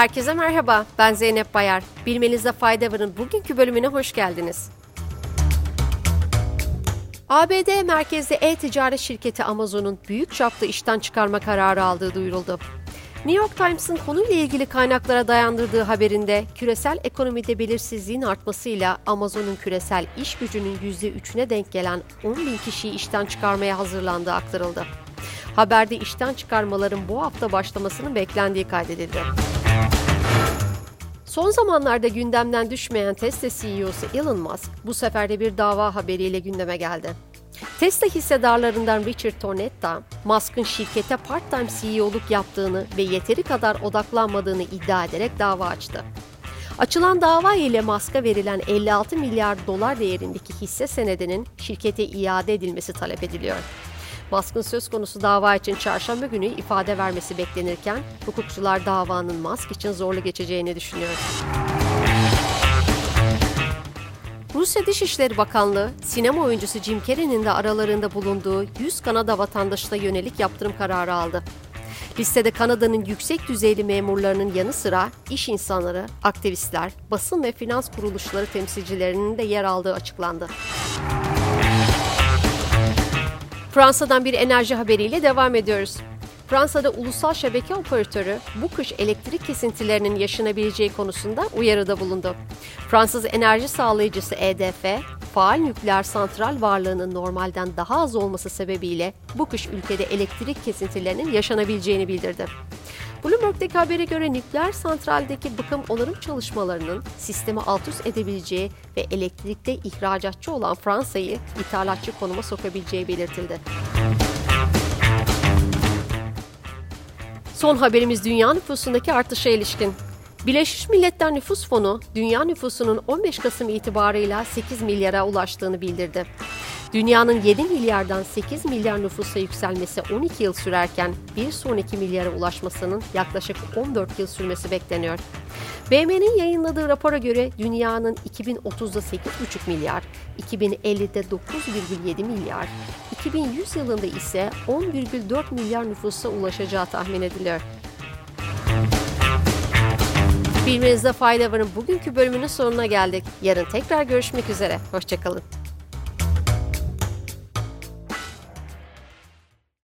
Herkese merhaba, ben Zeynep Bayar. Bilmenizde fayda varın bugünkü bölümüne hoş geldiniz. ABD merkezli e-ticaret şirketi Amazon'un büyük çapta işten çıkarma kararı aldığı duyuruldu. New York Times'ın konuyla ilgili kaynaklara dayandırdığı haberinde küresel ekonomide belirsizliğin artmasıyla Amazon'un küresel iş gücünün %3'üne denk gelen 10 bin kişiyi işten çıkarmaya hazırlandığı aktarıldı. Haberde işten çıkarmaların bu hafta başlamasının beklendiği kaydedildi. Son zamanlarda gündemden düşmeyen Tesla CEO'su Elon Musk bu sefer de bir dava haberiyle gündeme geldi. Tesla hissedarlarından Richard Tornetta, Musk'ın şirkete part-time CEO'luk yaptığını ve yeteri kadar odaklanmadığını iddia ederek dava açtı. Açılan dava ile Musk'a verilen 56 milyar dolar değerindeki hisse senedinin şirkete iade edilmesi talep ediliyor. Musk'ın söz konusu dava için çarşamba günü ifade vermesi beklenirken hukukçular davanın Musk için zorlu geçeceğini düşünüyor. Rusya Dışişleri Bakanlığı, sinema oyuncusu Jim Carrey'nin de aralarında bulunduğu 100 Kanada vatandaşına yönelik yaptırım kararı aldı. Listede Kanada'nın yüksek düzeyli memurlarının yanı sıra iş insanları, aktivistler, basın ve finans kuruluşları temsilcilerinin de yer aldığı açıklandı. Fransa'dan bir enerji haberiyle devam ediyoruz. Fransa'da ulusal şebeke operatörü bu kış elektrik kesintilerinin yaşanabileceği konusunda uyarıda bulundu. Fransız enerji sağlayıcısı EDF, faal nükleer santral varlığının normalden daha az olması sebebiyle bu kış ülkede elektrik kesintilerinin yaşanabileceğini bildirdi. Bloomberg'deki habere göre nükleer santraldeki bakım onarım çalışmalarının sistemi alt üst edebileceği ve elektrikte ihracatçı olan Fransa'yı ithalatçı konuma sokabileceği belirtildi. Son haberimiz dünya nüfusundaki artışa ilişkin. Birleşmiş Milletler Nüfus Fonu, dünya nüfusunun 15 Kasım itibarıyla 8 milyara ulaştığını bildirdi. Dünyanın 7 milyardan 8 milyar nüfusa yükselmesi 12 yıl sürerken bir sonraki milyara ulaşmasının yaklaşık 14 yıl sürmesi bekleniyor. BM'nin yayınladığı rapora göre dünyanın 2030'da 8,5 milyar, 2050'de 9,7 milyar, 2100 yılında ise 10,4 milyar nüfusa ulaşacağı tahmin ediliyor. Bilmenizde fayda varın bugünkü bölümünün sonuna geldik. Yarın tekrar görüşmek üzere. Hoşçakalın.